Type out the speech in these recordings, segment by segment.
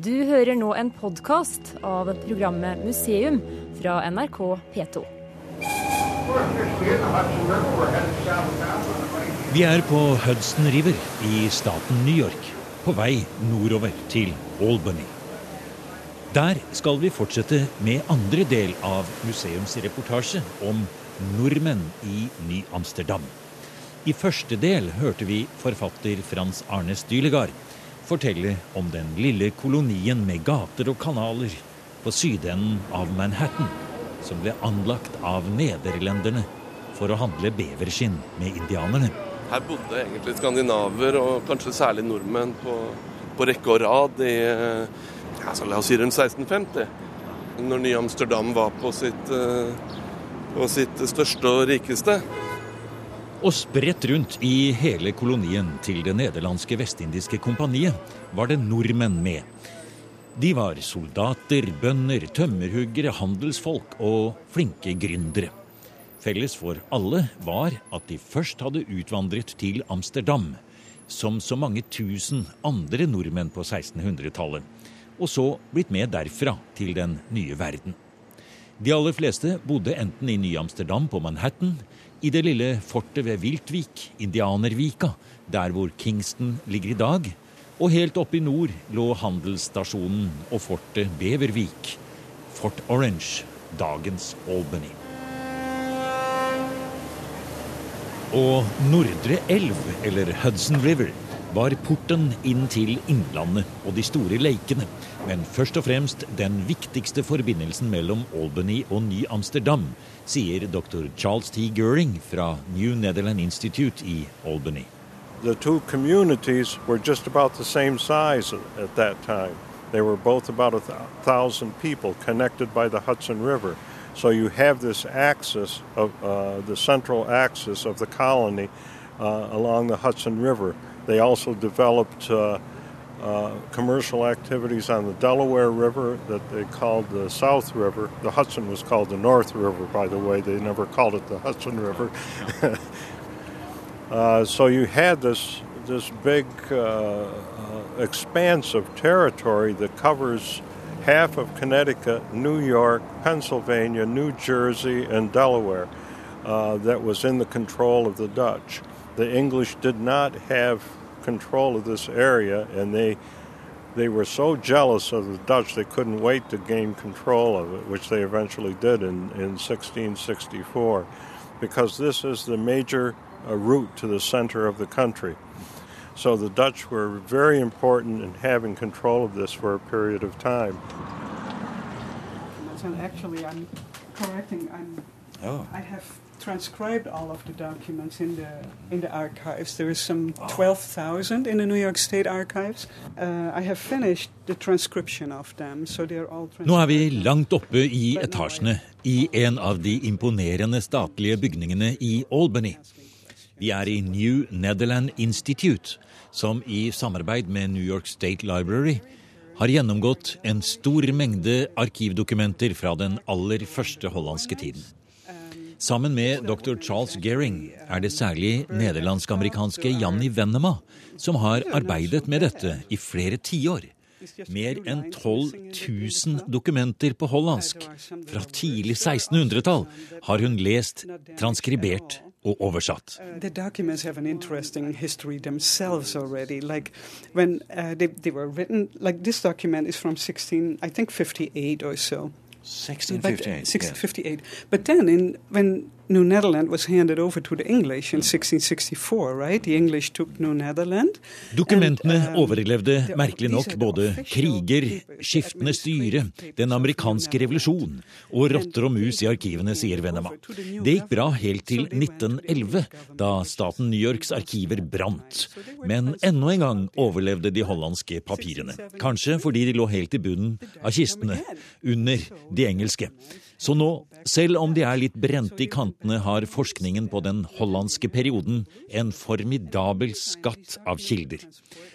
Du hører nå en podkast av programmet Museum fra NRK P2. Vi er på Hudson River i staten New York, på vei nordover til Albany. Der skal vi fortsette med andre del av museumsreportasje om nordmenn i Ny-Amsterdam. I første del hørte vi forfatter Frans Arne Stylegard fortelle om den lille kolonien med gater og kanaler på sydenden av Manhattan, som ble anlagt av nederlenderne for å handle beverskinn med indianerne. Her bodde egentlig skandinaver, og kanskje særlig nordmenn, på, på rekke og rad i altså, la oss si rundt 1650. Når Ny-Amsterdam var på sitt, eh, på sitt største og rikeste. Og spredt rundt i hele kolonien til det nederlandske vestindiske kompaniet var det nordmenn med. De var soldater, bønder, tømmerhuggere, handelsfolk og flinke gründere. Felles for alle var at de først hadde utvandret til Amsterdam, som så mange tusen andre nordmenn på 1600-tallet, og så blitt med derfra til den nye verden. De aller fleste bodde enten i Ny-Amsterdam på Manhattan i det lille fortet ved Viltvik, Indianervika, der hvor Kingston ligger i dag. Og helt oppe i nord lå handelsstasjonen og fortet Bevervik. Fort Orange, dagens Albany. Og Nordre elv, eller Hudson River, var porten inn til Innlandet og de store leikene, men først og fremst den viktigste forbindelsen mellom Albany og Ny-Amsterdam, sier dr. Charles T. Goering fra New Netherland Institute i Albany. The two communities were just about the same size at that time. They were both about a thousand people connected by the Hudson River. So you have this axis of uh, the central axis of the colony uh, along the Hudson River. They also developed uh, uh, commercial activities on the Delaware River that they called the South River. The Hudson was called the North River, by the way. They never called it the Hudson River. uh, so you had this this big uh, uh, expanse of territory that covers half of Connecticut, New York, Pennsylvania, New Jersey, and Delaware uh, that was in the control of the Dutch the English did not have control of this area, and they they were so jealous of the Dutch they couldn't wait to gain control of it, which they eventually did in, in 1664, because this is the major uh, route to the center of the country. So the Dutch were very important in having control of this for a period of time. So actually, I'm correcting. I'm. Oh. I have transcribed all of the documents in the in the archives. There is some 12,000 in the New York State Archives. Uh, I have finished the transcription of them, so they're all Nå er vi langt oppe i etasjene i en av de imponerende statlige bygningene i Albany. Vi er i New Netherland Institute, som i samarbeid med New York State Library har gjennomgått en stor mengde arkivdokumenter fra den aller første hollandske tiden. Sammen med dr. Charles Gehring er det særlig nederlandsk-amerikanske Janni Vennema som har arbeidet med dette i flere tiår. Mer enn 12 000 dokumenter på hollandsk fra tidlig 1600-tall har hun lest, transkribert og oversatt. Already. Like when uh, they, they written, like this document is from 16, 58 or so. 1658. 1658. Yes. But then, in, when New Netherland was handed over to the English in 1664, right? The English took New Netherland. Dokumentene um, overlevde merkelig nok både kriger, skiftende styre, den amerikanske revolusjon og rotter og mus i arkivene, sier Venema. Det gikk bra helt til 1911, da staten New Yorks arkiver brant. Men enda en gang overlevde de hollandske papirene. Kanskje fordi de lå helt i bunnen av kistene, under de engelske. Så nå, selv om de er litt brente i kantene, har forskningen på den hollandske perioden en formidabel skatt av kilder.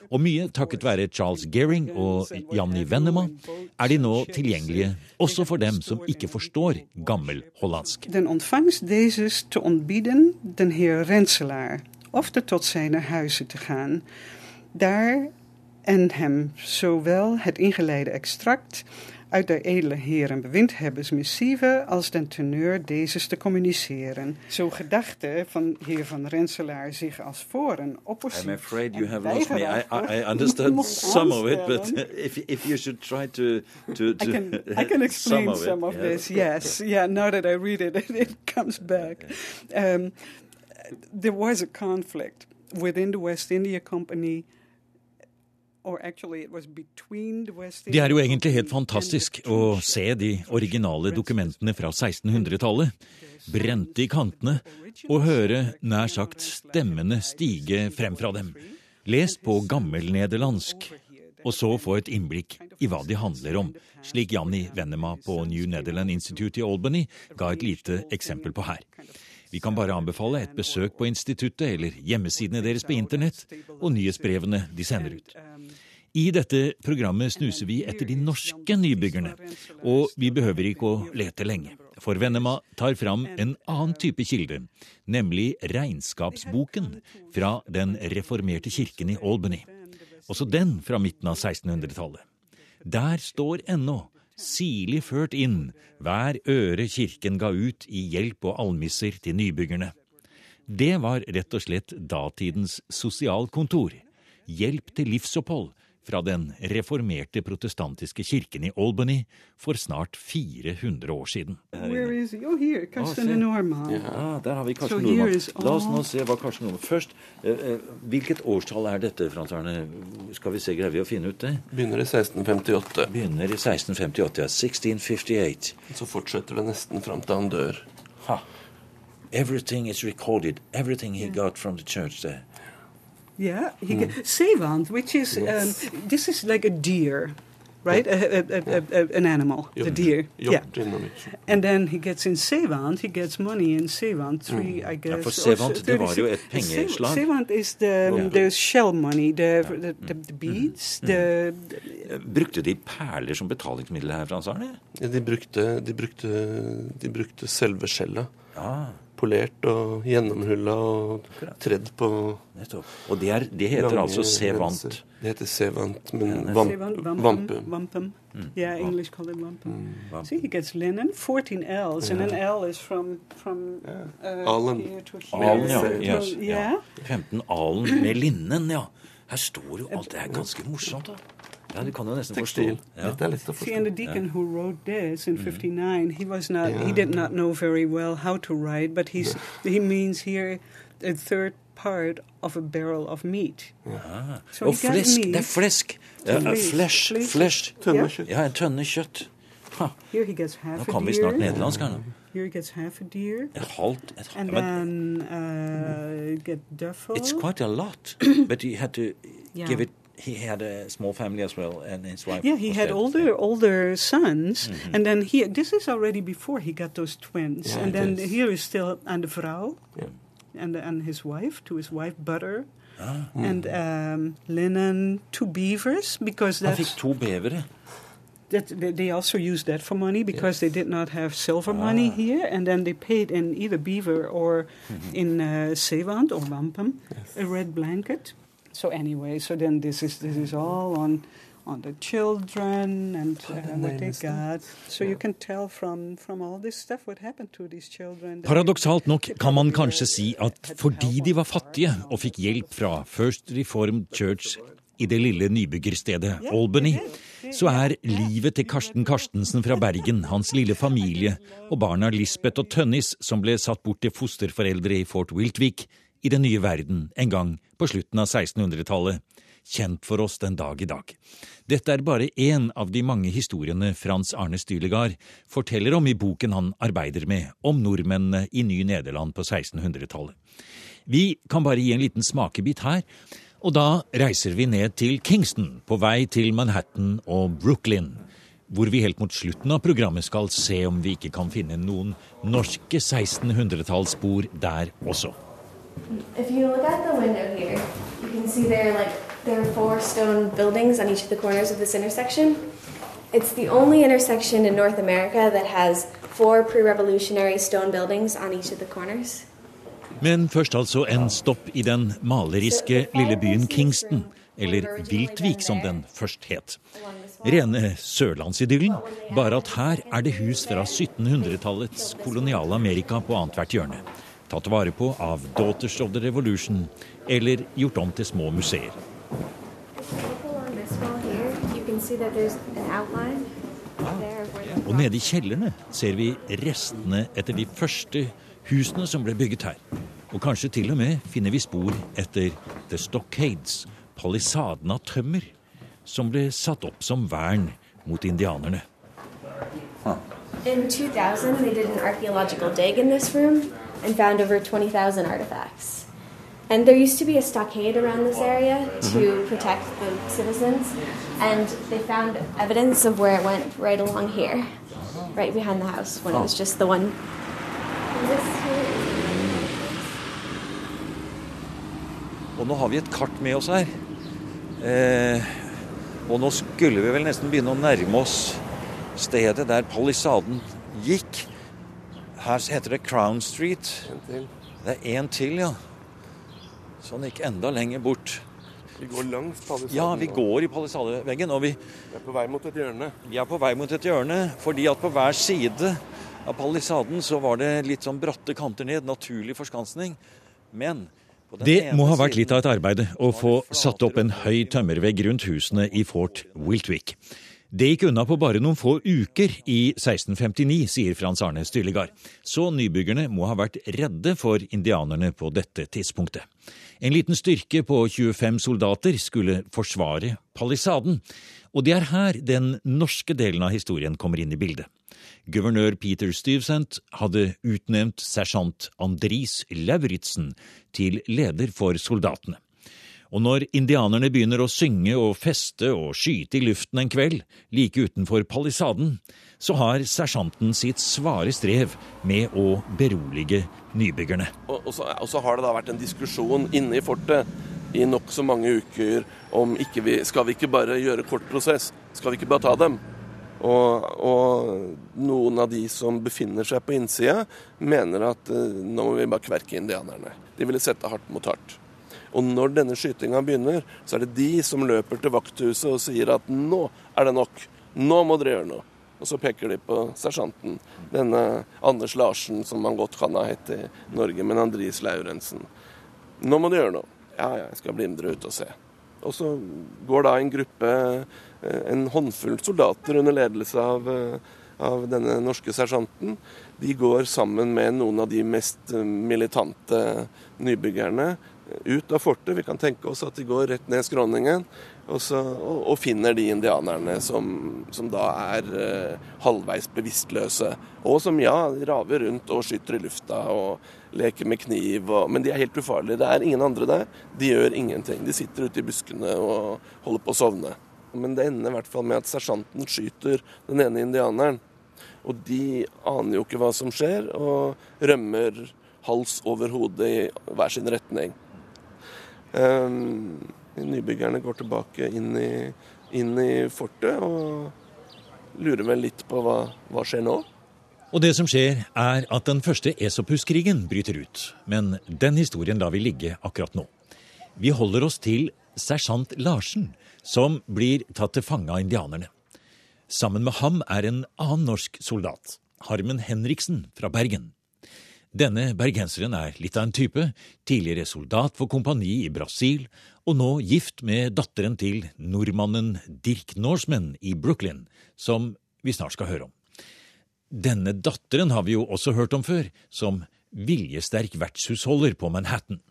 Og mye takket være Charles Gehring og Janni Venema er de nå tilgjengelige også for dem som ikke forstår gammel hollandsk. Den ontvangst deses te ontbieden den heer Renselaar, ofte tot zijne huizen te gaan. Daar en hem zowel het ingeleide extract uit de edele heren bewindhebbers missieve als den teneur deze te communiceren. Zo gedachte van heer van Renselaar zich als voor een oppositie. I'm afraid you have lost me. I, I understand some of it, but if, if you should try to... to, to I, can, I can explain some of, some of yeah. this, yes. Yeah, now that I read it, it comes back. Um, there was a conflict within the West India Company Det er jo egentlig helt fantastisk å se de originale dokumentene fra 1600-tallet, brente i kantene, og høre nær sagt stemmene stige frem fra dem, lest på gammelnederlandsk, og så få et innblikk i hva de handler om, slik Janni Venema på New Netherland Institute i Albany ga et lite eksempel på her. Vi kan bare anbefale et besøk på instituttet eller hjemmesidene deres på internett og nyhetsbrevene de sender ut. I dette programmet snuser vi etter de norske nybyggerne, og vi behøver ikke å lete lenge. For Venema tar fram en annen type kilde, nemlig regnskapsboken fra Den reformerte kirken i Albany. Også den fra midten av 1600-tallet. Der står ennå sirlig ført inn hver øre kirken ga ut i hjelp og almisser til nybyggerne. Det var rett og slett datidens sosialkontor. Hjelp til livsopphold fra den reformerte protestantiske kirken i Albany for snart 400 år siden. Oh, here, Karsten ah, Normann. Ja, der har vi Karsten So Nordmann. La oss nå se hva Karsten Nordmann Først, eh, eh, hvilket årstall er dette, Frans Arne? Skal vi se, greier vi å finne ut det? Begynner i 1658. Begynner i 1658, ja. 1658. Så fortsetter det nesten fram til han dør. Ha. Everything is recorded. Everything he got from the church there. Yeah, he get Sevant, which is um, this is like a deer, right? A, a, a, a, an animal, the deer. Yeah. Hjort. And then he gets in Sevant, he gets money in Sevant, three, I guess. for or Sevant, det var jo et pengeslag. Sevant is the, yeah. the shell money, the, the, the, the beads, the, Eh, Brukte de perler som betalingsmiddel her, Frans Arne? Ja, de, brukte, de, brukte, de brukte selve skjellet. Ja, Polert og gjennomhulla og tredd på nettopp. Og det, er, det heter lange altså sevant. Det heter sevant, men vampum. ja, engelsk Yeah, English call it wampum. Wampum. See, he gets linen, 14 L's, and an L is from, from uh, Alen. here to here. Alen, ja. Yes, yeah. ja. 15 alen med linnen, ja. Her står jo alt. Det er ganske morsomt, da. Ja, du kan jo nesten forstå. Ja. Dette er lett å See, and the forstå. deacon who wrote this in Mm-hmm. 59, he was not, he did not know very well how to write, but he's, he means here a third part of a barrel of meat. Ah. So Og flesk. meat. Det er flesk. Ja, Flesk. flesh. Tønne kjøtt. Ja, en tønne kjøtt. Ha. Here he gets Nå half a kan vi snart deer. nederlandsk her nå. Here he gets half a deer. Et halvt et, And then uh, get duffel. It's quite a lot, but he had to Yeah. give it. He had a small family as well, and his wife. Yeah, he had dead. older older sons, Mm-hmm. and then he. This is already before he got those twins, Yeah, and then is. here is still and the vrouw, Yeah. and and his wife to his wife butter, Ah. and um, linen, two beavers because that's fikk to bevere. that they- they also used that for money because they did not have silver money here, and then they paid in either beaver or in uh, or wampum, a red blanket. So anyway, so then this is this is all on on the children and uh, the what they name is got. So you can tell from from all this stuff what happened to these children. that Paradoksalt nok kan man kanskje si at fordi de var fattige og fikk hjelp fra First Reformed Church i det lille nybyggerstedet Albany, så er livet til Karsten Karstensen fra Bergen, hans lille familie og barna Lisbeth og Tønnis, som ble satt bort til fosterforeldre i Fort Wiltwick, i den nye verden en gang på slutten av 1600-tallet, kjent for oss den dag i dag. Dette er bare én av de mange historiene Frans Arne Stylegard forteller om i boken han arbeider med om nordmennene i Ny-Nederland på 1600-tallet. Vi kan bare gi en liten smakebit her, og da reiser vi ned til Kingston, på vei til Manhattan og Brooklyn, hvor vi helt mot slutten av programmet skal se om vi ikke kan finne noen norske 1600-tallsspor der også. If you look out the window here, you can see there like there are four stone buildings on each of the corners of this intersection. It's the only intersection in North America that has four pre-revolutionary stone buildings on each of the corners. Men først altså en stopp i den maleriske lille byen Kingston, eller Viltvik som den først het. Rene sørlandsidyllen, bare at her er det hus fra 1700-tallets koloniale Amerika på annethvert hjørne. Tatt vare på av Daughters of the Revolution, eller gjort om til små museer. Og nede i kjellerne ser vi restene etter de første husene som ble bygget her. Og kanskje til og med finner vi spor etter The Stockades, palisaden av tømmer, som ble satt opp som vern mot indianerne. In 2000, they did an archaeological dig in this room and found over 20,000 artifacts. And there used to be a stockade around this area to mm-hmm. protect the citizens, and they found evidence of where it went right along here, right behind the house, when it was just the one. Og nå har vi et kart med oss her. Eh, og nå skulle vi vel nesten begynne å nærme oss stedet der palisaden gikk. Her heter det Crown Street. Det er én til, ja. Så han gikk enda lenger bort. Vi går langs palisaden. Ja, vi går i palisadeveggen. Og vi, vi er på vei mot et hjørne. Vi er på vei mot et hjørne, fordi at på hver side av palisaden så var det litt sånn bratte kanter ned. Naturlig forskansning. Men det må ha vært litt av et arbeid å få satt opp en høy tømmervegg rundt husene i Fort Wiltwick. Det gikk unna på bare noen få uker i 1659, sier Frans Arne Styllegard. Så nybyggerne må ha vært redde for indianerne på dette tidspunktet. En liten styrke på 25 soldater skulle forsvare palisaden. Og det er her den norske delen av historien kommer inn i bildet. Guvernør Peter Stuyvesant hadde utnevnt sersjant Andris Lauritzen til leder for soldatene. Og når indianerne begynner å synge og feste og skyte i luften en kveld, like utenfor palisaden, så har sersjanten sitt svare strev med å berolige nybyggerne. Og, og, så, og så, har det da vært en diskusjon inne i fortet i nokså mange uker om ikke vi, skal vi ikke bare gjøre kort prosess, skal vi ikke bare ta dem? Og, og, noen av de som befinner seg på innsida, mener at uh, nå må vi bare kverke indianerne. De ville sette hardt mot hardt. Og når denne skytinga begynner, så er det de som løper til vakthuset og sier at nå er det nok. Nå må dere gjøre noe. Og så peker de på sersjanten. Denne Anders Larsen, som man godt kan ha hett i Norge, men Andris Laurensen. Nå må du gjøre noe. Ja, ja, jeg skal bli med dere ut og se. Og så går da en gruppe Eh, en håndfull soldater under ledelse av, eh, av denne norske sersjanten. De går sammen med noen av de mest eh, militante nybyggerne ut av fortet. Vi kan tenke oss at de går rett ned skråningen og, så, og, og finner de indianerne som, som da er eh, halvveis bevisstløse. Og som ja, raver rundt og skyter i lufta og leker med kniv. Og, men de er helt ufarlige. Det er ingen andre der. De gjør ingenting. De sitter ute i buskene og holder på å sovne. Men det ender i hvert fall med at sersjanten skyter den ene indianeren. Og de aner jo ikke hva som skjer, og rømmer hals over hode i hver sin retning. Um, nybyggerne går tilbake inn i, inn i, fortet og lurer vel litt på hva, hva skjer nå. Og det som skjer, er at den første Esopuskrigen bryter ut. Men den historien lar vi ligge akkurat nå. Vi holder oss til sersjant Larsen, som blir tatt til fange av indianerne. Sammen med ham er en annen norsk soldat, Harmen Henriksen fra Bergen. Denne bergenseren er litt av en type, tidligere soldat for kompani i Brasil, og nå gift med datteren til nordmannen Dirk Norseman i Brooklyn, som vi snart skal høre om. Denne datteren har vi jo også hørt om før, som viljesterk vertshusholder på Manhattan.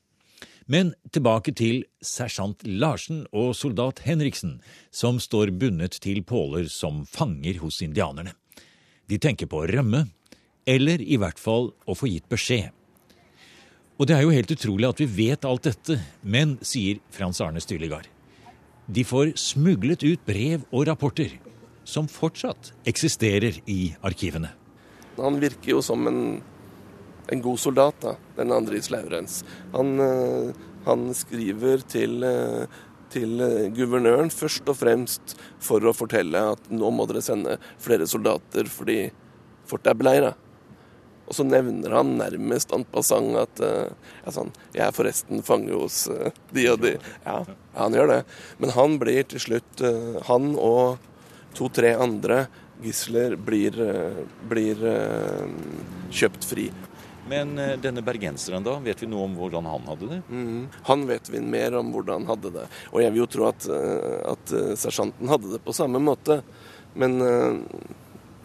Men tilbake til sersjant Larsen og soldat Henriksen, som står bundet til påler som fanger hos indianerne. De tenker på å rømme, eller i hvert fall å få gitt beskjed. Og det er jo helt utrolig at vi vet alt dette, men, sier Frans Arne Styllegard, de får smuglet ut brev og rapporter som fortsatt eksisterer i arkivene. Han virker jo som en en god soldat, da, den Andris Laurens. Han, eh, han skriver til, eh, til eh, guvernøren først og fremst for å fortelle at nå må dere sende flere soldater fordi fortet er beleira. Og så nevner han nærmest en passant at uh, ja, sånn, 'Jeg er forresten fange hos uh, de og de'. Ja, han gjør det. Men han blir til slutt uh, Han og to-tre andre gisler blir, blir kjøpt fri. Men denne bergenseren, da? Vet vi noe om hvordan han hadde det? Mm, han vet vi mer om hvordan han hadde det. Og jeg vil jo tro at, at sersjanten hadde det på samme måte. Men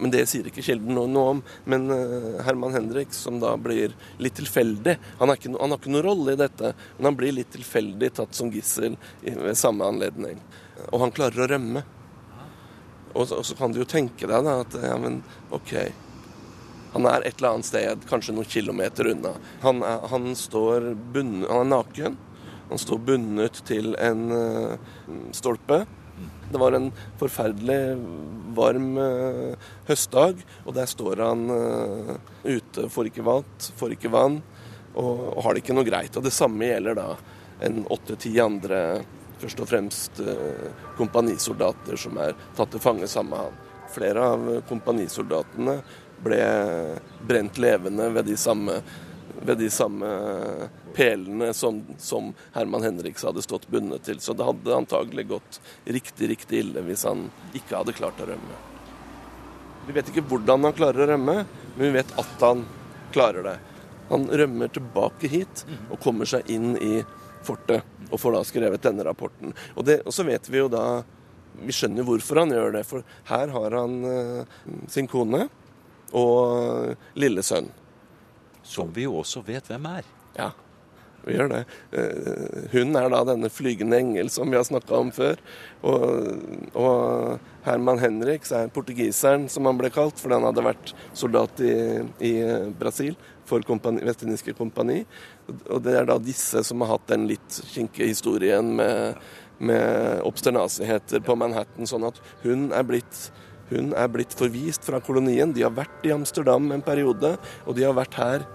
men det sier ikke kilden noe, om. Men uh, Herman Hendrik, som da blir litt tilfeldig Han ikke, han har ikke noen rolle i dette, men han blir litt tilfeldig tatt som gissel ved samme anledning. Og han klarer å rømme. Og så, og så kan du jo tenke deg da at ja, men OK. Han er et eller annet sted, kanskje noen kilometer unna. Han er, han bunnet, han er naken. Han står bundet til en uh, stolpe. Det var en forferdelig varm uh, høstdag, og der står han uh, ute, får ikke mat, får ikke vann, og, har det ikke noe greit. Og Det samme gjelder da en åtte-ti andre, først og fremst uh, kompanisoldater som er tatt til fange sammen med han. Flere av kompanisoldatene ble brent levende ved de samme ved de samme pelene som, som, Herman Henriks hadde stått bundet til. Så det hadde antagelig gått riktig, riktig ille hvis han ikke hadde klart å rømme. Vi vet ikke hvordan han klarer å rømme, men vi vet at han klarer det. Han rømmer tilbake hit og kommer seg inn i fortet og får da skrevet denne rapporten. Og, det, og så vet vi jo da Vi skjønner hvorfor han gjør det, for her har han uh, sin kone og lille sønn. Som vi jo også vet hvem er. Ja, vi gjør det. Eh, hun er da denne flygende engel som vi har snakka om før. Og, og, Herman Henriks er portugiseren, som han ble kalt, fordi han hadde vært soldat i, i Brasil for kompani, Vestindiske kompani. Og det er da disse som har hatt den litt kinkige historien med, med obsternasigheter på Manhattan, sånn at hun er blitt hun er blitt forvist fra kolonien. De har vært i Amsterdam en periode, og de har vært her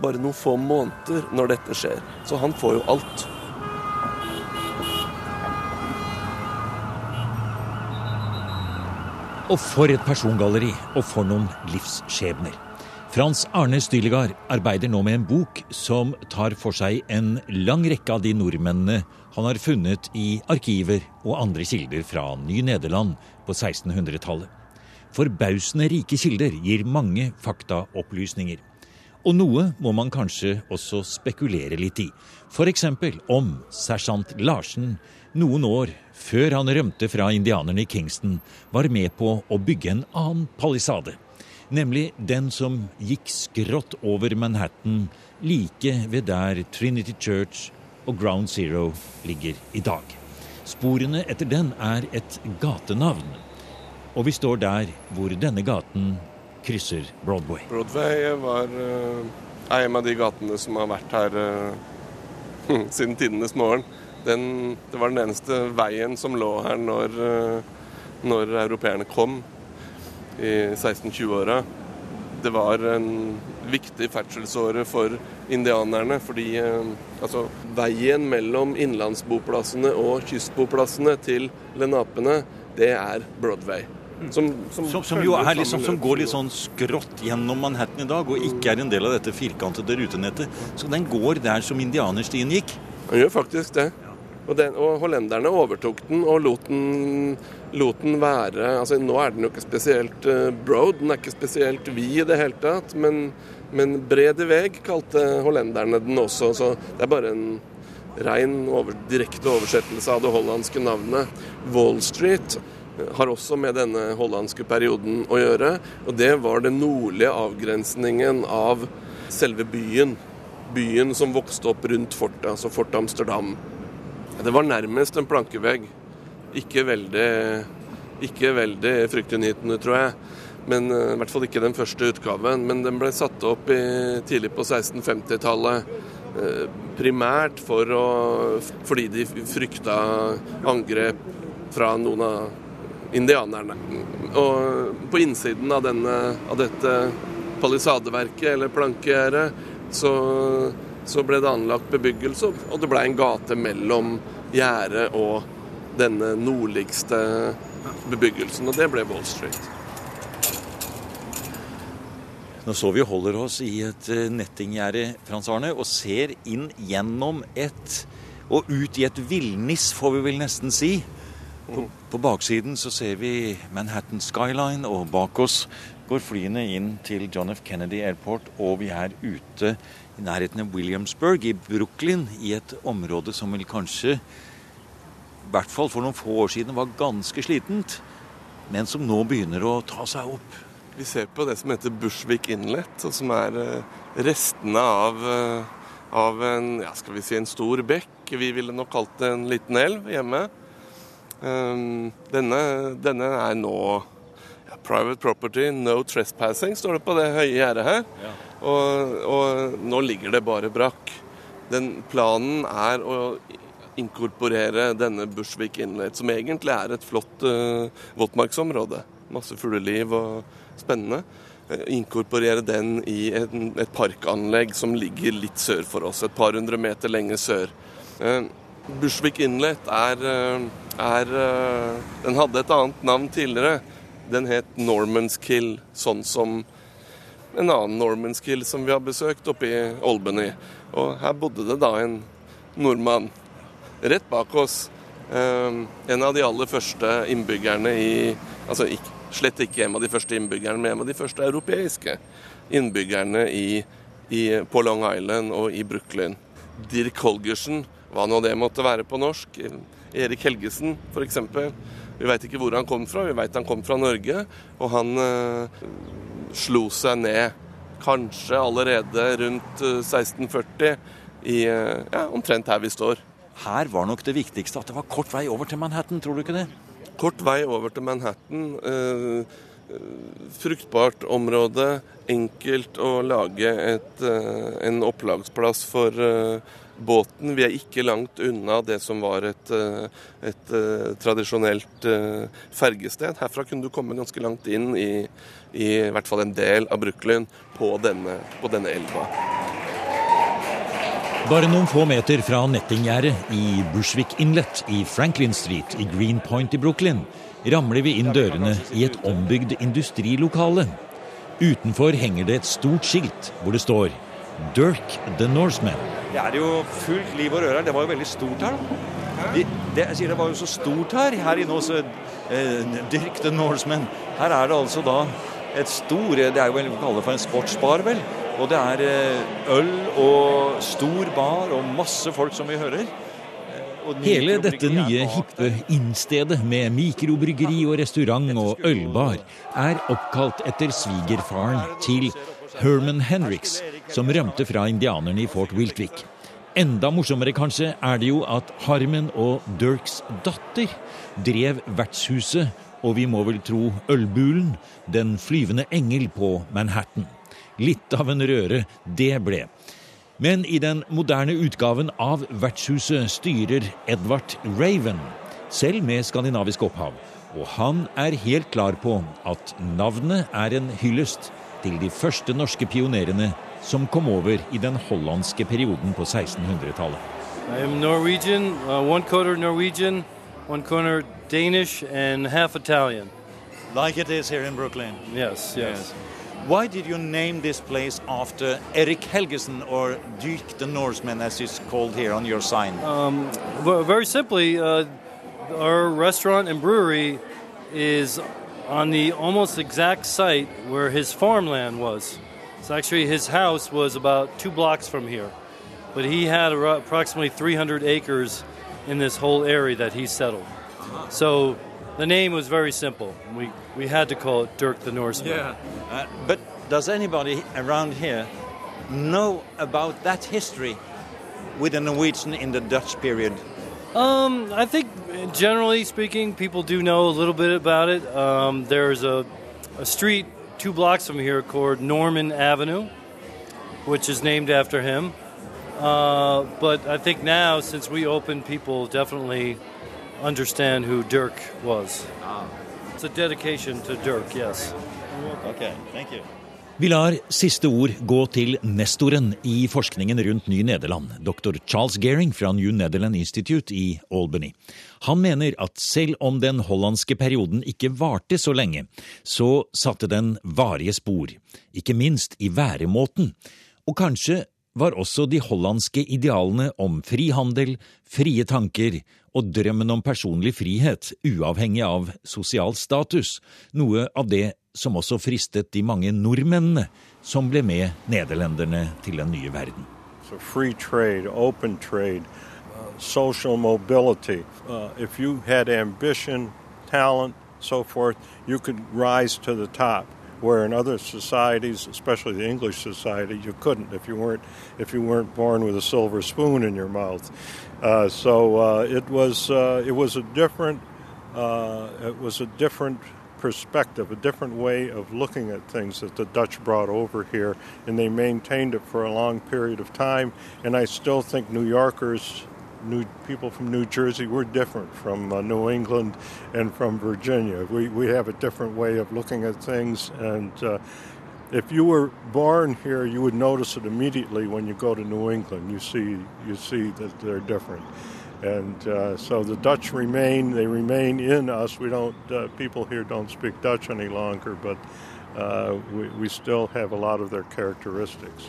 bare noen få måneder når dette skjer. Så han får jo alt. Og for et persongalleri, og for noen livsskjebner. Frans Arne Stylegard arbeider nå med en bok som tar for seg en lang rekke av de nordmennene han har funnet i arkiver og andre kilder fra Ny-Nederland på 1600-tallet. Forbausende rike kilder gir mange faktaopplysninger. Og noe må man kanskje også spekulere litt i. F.eks. om sersjant Larsen noen år før han rømte fra indianerne i Kingston, var med på å bygge en annen palisade. Nemlig den som gikk skrått over Manhattan, like ved der Trinity Church og Ground Zero ligger i dag. Sporene etter den er et gatenavn. Og vi står der hvor denne gaten krysser Broadway. Broadway var uh, en av de gatene som har vært her uh, siden tidenes morgen. Den, det var den eneste veien som lå her når, uh, når europeerne kom i 1620-åra. Det var en viktig ferdselsåre for indianerne, fordi altså, veien mellom innlandsboplassene og kystboplassene til lenapene, det er Broadway. Som, som, som, som jo er liksom, som går litt sånn skrått gjennom Manhattan i dag, og ikke er en del av dette firkantede rutenettet. Så den går der som indianerstien gikk. Den gjør faktisk det. Og, den, og, hollenderne overtok den og lot den, lot den, være altså Nå er den jo ikke spesielt uh, broad, den er ikke spesielt vid i det hele tatt, men, men bred i vei kalte hollenderne den også. Så det er bare en rein over, direkte oversettelse av det hollandske navnet. Wall Street har også med denne hollandske perioden å gjøre. Og det var den nordlige avgrensningen av selve byen. Byen som vokste opp rundt fortet, altså Fort Amsterdam. Det var nærmest en plankevegg. Ikke veldig, ikke veldig fryktinngytende, tror jeg. Men uh, I hvert fall ikke den første utgaven. Men den ble satt opp i, tidlig på 1650-tallet. Uh, primært for å, fordi de frykta angrep fra noen av indianerne. Og på innsiden av, denne, av dette palisadeverket, eller plankegjerdet, så, så, ble det anlagt bebyggelse, og det ble en gate mellom gjerdet og denne nordligste bebyggelsen, og det ble Wall Street. Nå så vi holder oss i et eh, nettinggjerde, Frans Arne, og ser inn gjennom et Og ut i et villnis, får vi vel nesten si. På, på, baksiden så ser vi Manhattan Skyline, og bak oss går flyene inn til John F. Kennedy Airport, og vi er ute i nærheten av Williamsburg i Brooklyn, i et område som vel kanskje, i hvert fall for noen få år siden, var ganske slitent, men som nå begynner å ta seg opp. Vi ser på det som heter Bushwick Inlet, og som er eh, restene av, eh, av en, ja, skal vi si en stor bekk. Vi ville nok kalt det en liten elv hjemme. Ehm, denne, denne er nå ja, private property, no trespassing, står det på det høye gjerdet her. Ja. Og, og, nå ligger det bare brakk. Den planen er å inkorporere denne Bushwick Inlet, som egentlig er et flott uh, våtmarksområde. Masse fugleliv og spennende. Uh, inkorporere den i en, et parkanlegg som ligger litt sør for oss, et par hundre meter lenger sør. Eh, Bushwick Inlet er, eh, er Den hadde et annet navn tidligere. Den het Normans Kill, sånn som en annen Normans Kill som vi har besøkt oppe i Albany. Og her bodde det da en nordmann rett bak oss. En av de aller første innbyggerne i Altså slett ikke en av de første innbyggerne, men en av de første europeiske innbyggerne i, i, på Long Island og i Brooklyn. Dirk Holgersen, hva nå det måtte være på norsk. Erik Helgesen, f.eks. Vi veit ikke hvor han kom fra, vi veit han kom fra Norge. Og han uh, slo seg ned kanskje allerede rundt 1640, eh, i, uh, ja, omtrent her vi står. Her var nok det viktigste at det var kort vei over til Manhattan, tror du ikke det? Kort vei over til Manhattan. Eh, fruktbart område. Enkelt å lage et, eh, en opplagsplass for eh, båten. Vi er ikke langt unna det som var et, et tradisjonelt fergested. Herfra kunne du komme ganske langt inn i, i, i hvert fall en del av Brooklyn på denne, på denne elva. Bare noen få meter fra nettinggjerdet i Bushwick Inlet i Franklin Street i Greenpoint i Brooklyn ramler vi inn dørene i et ombygd industrilokale. Utenfor henger det et stort skilt hvor det står 'Dirk the Norseman'. Det er jo fullt liv og røre her. Det var jo veldig stort her. De, det, jeg sier det var jo så stort her. Her inne hos eh, Dirk the Norseman. Her er det altså da et stor Det er jo vel å kalle det for en sportsbar, vel. Og det er eh, øl og stor bar og masse folk som vi hører. Hele dette nye hippe innstedet med mikrobryggeri og restaurant og ølbar er oppkalt etter svigerfaren til Herman Henriks, som rømte fra indianerne i Fort Wiltwick. Enda morsommere kanskje er det jo at Harmen og Dirks datter drev vertshuset, og vi må vel tro ølbulen, Den flyvende engel på Manhattan. Litt av en røre det ble. Men i den moderne utgaven av Vertshuset styrer Edvard Raven, selv med skandinavisk opphav. Og han er helt klar på at navnet er en hyllest til de første norske pionerene som kom over i den hollandske perioden på 1600-tallet. I am Norwegian, uh, one quarter Norwegian, one corner Danish and half Italian. Like it is here in Brooklyn. Yes, yes. yes. Why did you name this place after Erik Helgesen or Dirk the Norseman, as it's called here on your sign? Um, very simply, uh, our restaurant and brewery is on the almost exact site where his farmland was. So actually, his house was about two blocks from here, but he had approximately 300 acres in this whole area that he settled. So the name was very simple. We we had to call it Dirk the Norseman. Yeah. Uh, but does anybody around here know about that history with the Norwegian in the Dutch period? Um, I think generally speaking, people do know a little bit about it. Um, there's a, a street two blocks from here called Norman Avenue, which is named after him. Uh, but I think now, since we opened, people definitely understand who Dirk was. Ah. It's a dedication to Dirk, yes. Okay, thank you. Vi lar siste ord gå til nestoren i forskningen rundt Ny-Nederland, dr. Charles Gehring fra New Netherland Institute i Albany. Han mener at selv om den hollandske perioden ikke varte så lenge, så satte den varige spor, ikke minst i væremåten. Og kanskje var også de hollandske idealene om frihandel, frie tanker og drømmen om personlig frihet, uavhengig av sosial status, noe av det som også fristet de mange nordmennene som ble med nederlenderne til den nye verden. So free trade, open trade, uh, social mobility. Uh, if you had ambition, talent, so forth, you could rise to the top. Where in other societies, especially the English society, you couldn't if you weren't if you weren't born with a silver spoon in your mouth. Uh, so uh, it was uh, it was a different uh, it was a different perspective, a different way of looking at things that the Dutch brought over here, and they maintained it for a long period of time. And I still think New Yorkers, new people from New Jersey, we're different from uh, New England and from Virginia. We we have a different way of looking at things, and uh, if you were born here, you would notice it immediately when you go to New England. You see you see that they're different. And uh, so the Dutch remain, they remain in us. We don't, uh, people here don't speak Dutch any longer, but uh, we, we still have a lot of their characteristics.